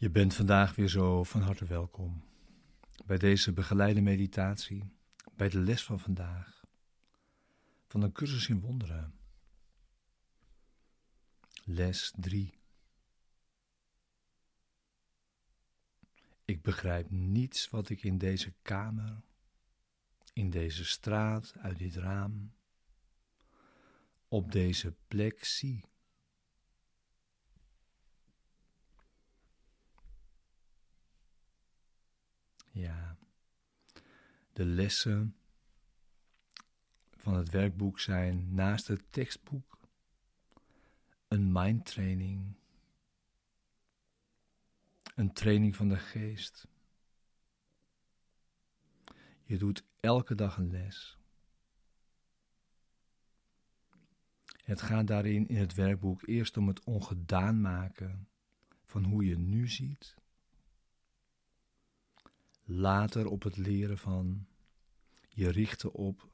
Je bent vandaag weer zo van harte welkom bij deze begeleide meditatie, bij de les van vandaag, van een cursus in wonderen. Les 3. Ik begrijp niets wat ik in deze kamer, in deze straat, uit dit raam, op deze plek zie. Ja, de lessen van het werkboek zijn naast het tekstboek een mindtraining, een training van de geest. Je doet elke dag een les. Het gaat daarin in het werkboek eerst om het ongedaan maken van hoe je nu ziet later op het leren van je richten op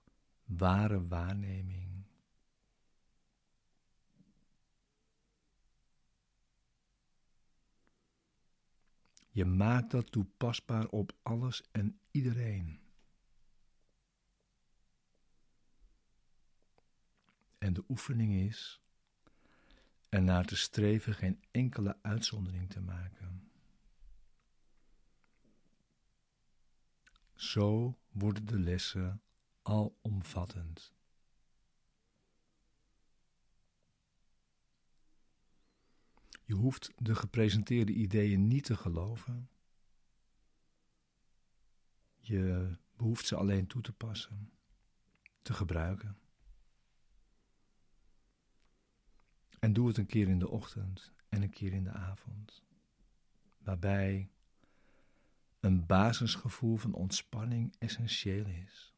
ware waarneming. Je maakt dat toepasbaar op alles en iedereen. En de oefening is ernaar te streven geen enkele uitzondering te maken. Zo worden de lessen alomvattend. Je hoeft de gepresenteerde ideeën niet te geloven. Je behoeft ze alleen toe te passen, te gebruiken. En doe het een keer in de ochtend en een keer in de avond, waarbij een basisgevoel van ontspanning essentieel is.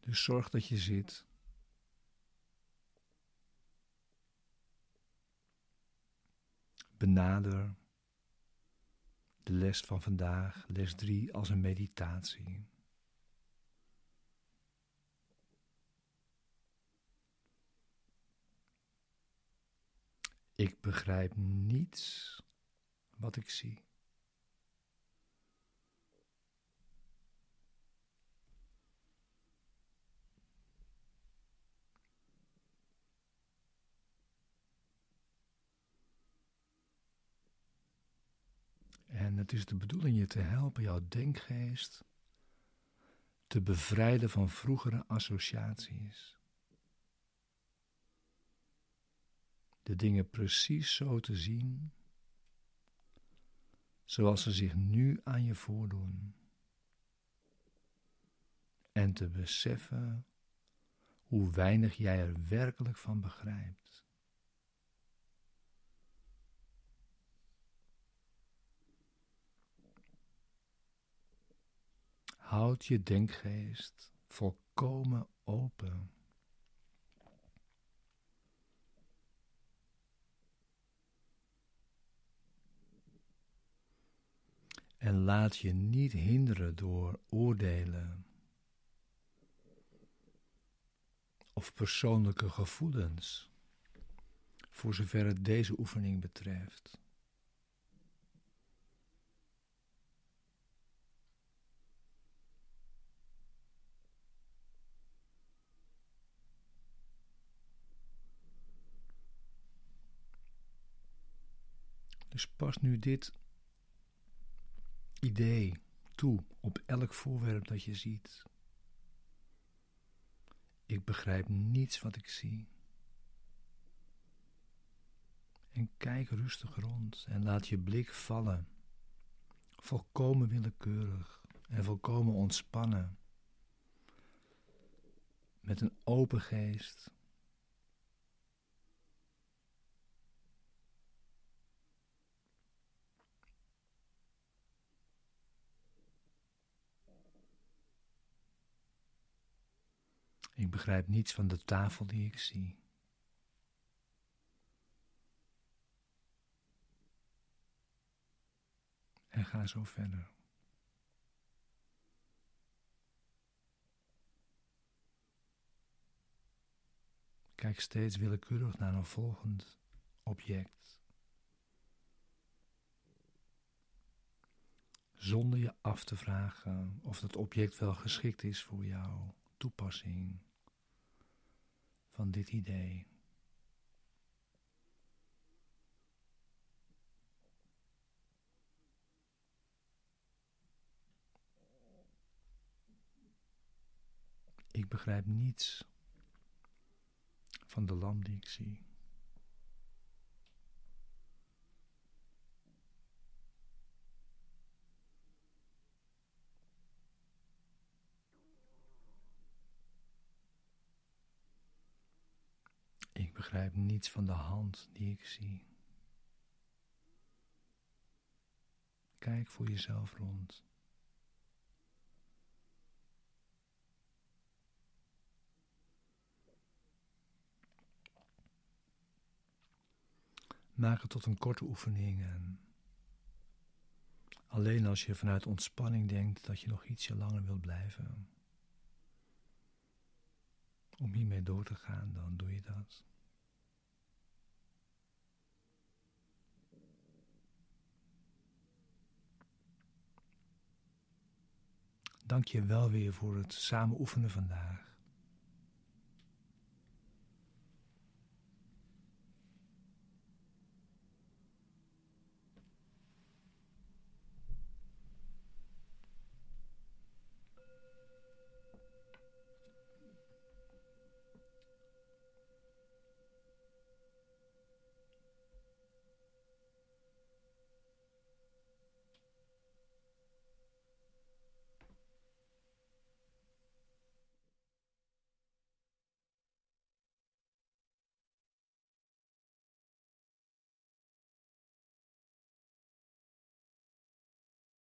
Dus zorg dat je zit. Benader de les van vandaag, les 3, als een meditatie. Ik begrijp niets wat ik zie. En het is de bedoeling je te helpen jouw denkgeest te bevrijden van vroegere associaties. De dingen precies zo te zien, zoals ze zich nu aan je voordoen. En te beseffen hoe weinig jij er werkelijk van begrijpt. Houd je denkgeest volkomen open. En laat je niet hinderen door oordelen of persoonlijke gevoelens, voor zover het deze oefening betreft. Dus pas nu dit idee toe op elk voorwerp dat je ziet. Ik begrijp niets wat ik zie. En kijk rustig rond en laat je blik vallen, volkomen willekeurig en volkomen ontspannen, met een open geest Ik begrijp niets van de tafel die ik zie. En ga zo verder. Kijk steeds willekeurig naar een volgend object. Zonder je af te vragen of dat object wel geschikt is voor jouw toepassing van dit idee. Ik begrijp niets van de lamp die ik zie. Ik begrijp niets van de hand die ik zie. Kijk voor jezelf rond. Maak het tot een korte oefening en alleen als je vanuit ontspanning denkt dat je nog ietsje langer wilt blijven, om hiermee door te gaan, dan doe je dat. Dank je wel weer voor het samen oefenen vandaag.